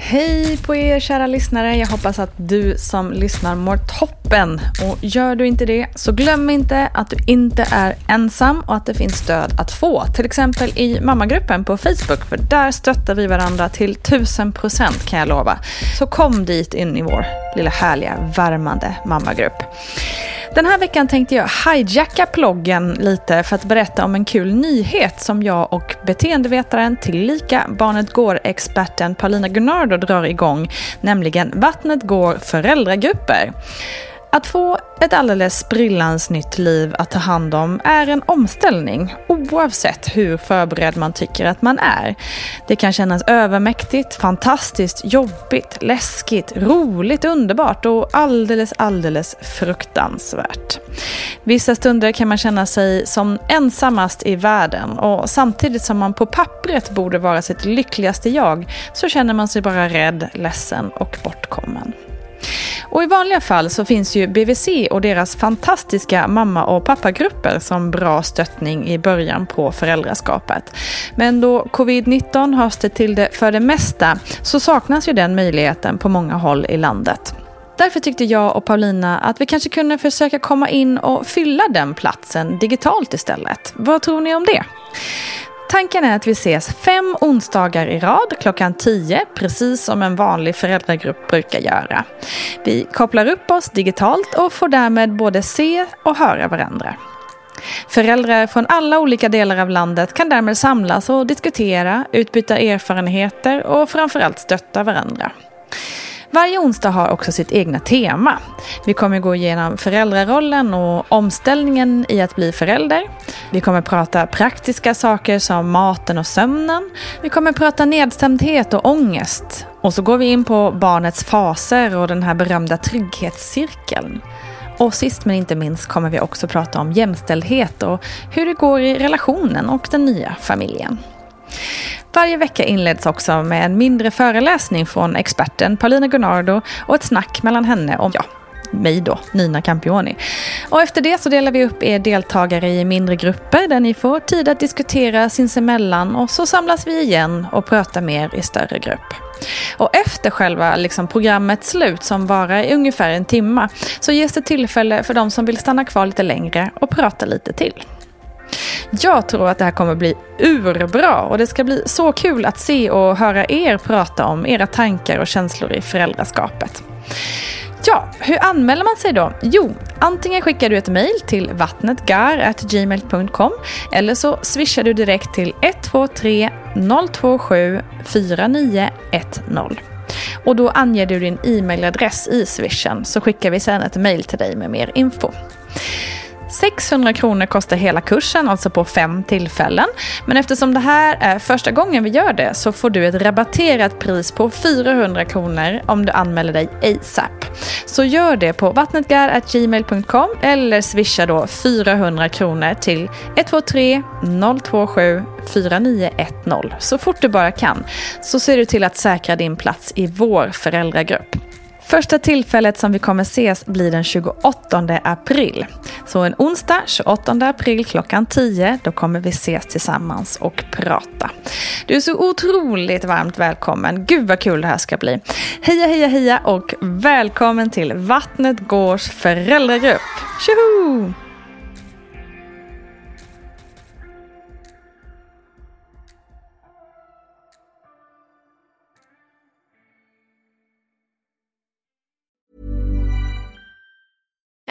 Hej på er kära lyssnare. Jag hoppas att du som lyssnar mår toppen. Och gör du inte det så glöm inte att du inte är ensam och att det finns stöd att få. Till exempel i mammagruppen på Facebook för där stöttar vi varandra till tusen procent kan jag lova. Så kom dit in i vår lilla härliga värmande mammagrupp. Den här veckan tänkte jag hijacka ploggen lite för att berätta om en kul nyhet som jag och beteendevetaren tillika Barnet Går-experten Paulina Gunnardo drar igång, nämligen Vattnet Går föräldragrupper. Att få ett alldeles sprillans nytt liv att ta hand om är en omställning oavsett hur förberedd man tycker att man är. Det kan kännas övermäktigt, fantastiskt, jobbigt, läskigt, roligt, underbart och alldeles, alldeles fruktansvärt. Vissa stunder kan man känna sig som ensammast i världen och samtidigt som man på pappret borde vara sitt lyckligaste jag så känner man sig bara rädd, ledsen och bortkommen. Och i vanliga fall så finns ju BVC och deras fantastiska mamma och pappagrupper som bra stöttning i början på föräldraskapet. Men då covid-19 har ställt till det för det mesta så saknas ju den möjligheten på många håll i landet. Därför tyckte jag och Paulina att vi kanske kunde försöka komma in och fylla den platsen digitalt istället. Vad tror ni om det? Tanken är att vi ses fem onsdagar i rad klockan 10, precis som en vanlig föräldragrupp brukar göra. Vi kopplar upp oss digitalt och får därmed både se och höra varandra. Föräldrar från alla olika delar av landet kan därmed samlas och diskutera, utbyta erfarenheter och framförallt stötta varandra. Varje onsdag har också sitt egna tema. Vi kommer gå igenom föräldrarollen och omställningen i att bli förälder. Vi kommer prata praktiska saker som maten och sömnen. Vi kommer prata nedstämdhet och ångest. Och så går vi in på barnets faser och den här berömda trygghetscirkeln. Och sist men inte minst kommer vi också prata om jämställdhet och hur det går i relationen och den nya familjen. Varje vecka inleds också med en mindre föreläsning från experten Paulina Gunnardo och ett snack mellan henne och ja, mig då, Nina Campioni. Och efter det så delar vi upp er deltagare i mindre grupper där ni får tid att diskutera sinsemellan och så samlas vi igen och pratar mer i större grupp. Och efter själva liksom, programmets slut som varar i ungefär en timme så ges det tillfälle för de som vill stanna kvar lite längre och prata lite till. Jag tror att det här kommer bli urbra och det ska bli så kul att se och höra er prata om era tankar och känslor i föräldraskapet. Ja, hur anmäler man sig då? Jo, antingen skickar du ett mejl till vattnetgar.gmail.com eller så swishar du direkt till 123 027 4910. Och då anger du din e-mailadress i swishen så skickar vi sen ett mejl till dig med mer info. 600 kronor kostar hela kursen, alltså på fem tillfällen. Men eftersom det här är första gången vi gör det så får du ett rabatterat pris på 400 kronor om du anmäler dig ASAP. Så gör det på vattnetgar.gmail.com eller swisha då 400 kronor till 123 027 4910 så fort du bara kan. Så ser du till att säkra din plats i vår föräldragrupp. Första tillfället som vi kommer ses blir den 28 april. Så en onsdag 28 april klockan 10, då kommer vi ses tillsammans och prata. Du är så otroligt varmt välkommen. Gud vad kul det här ska bli. Heja, heja, heja och välkommen till Vattnet Gårds föräldragrupp. Tjoho!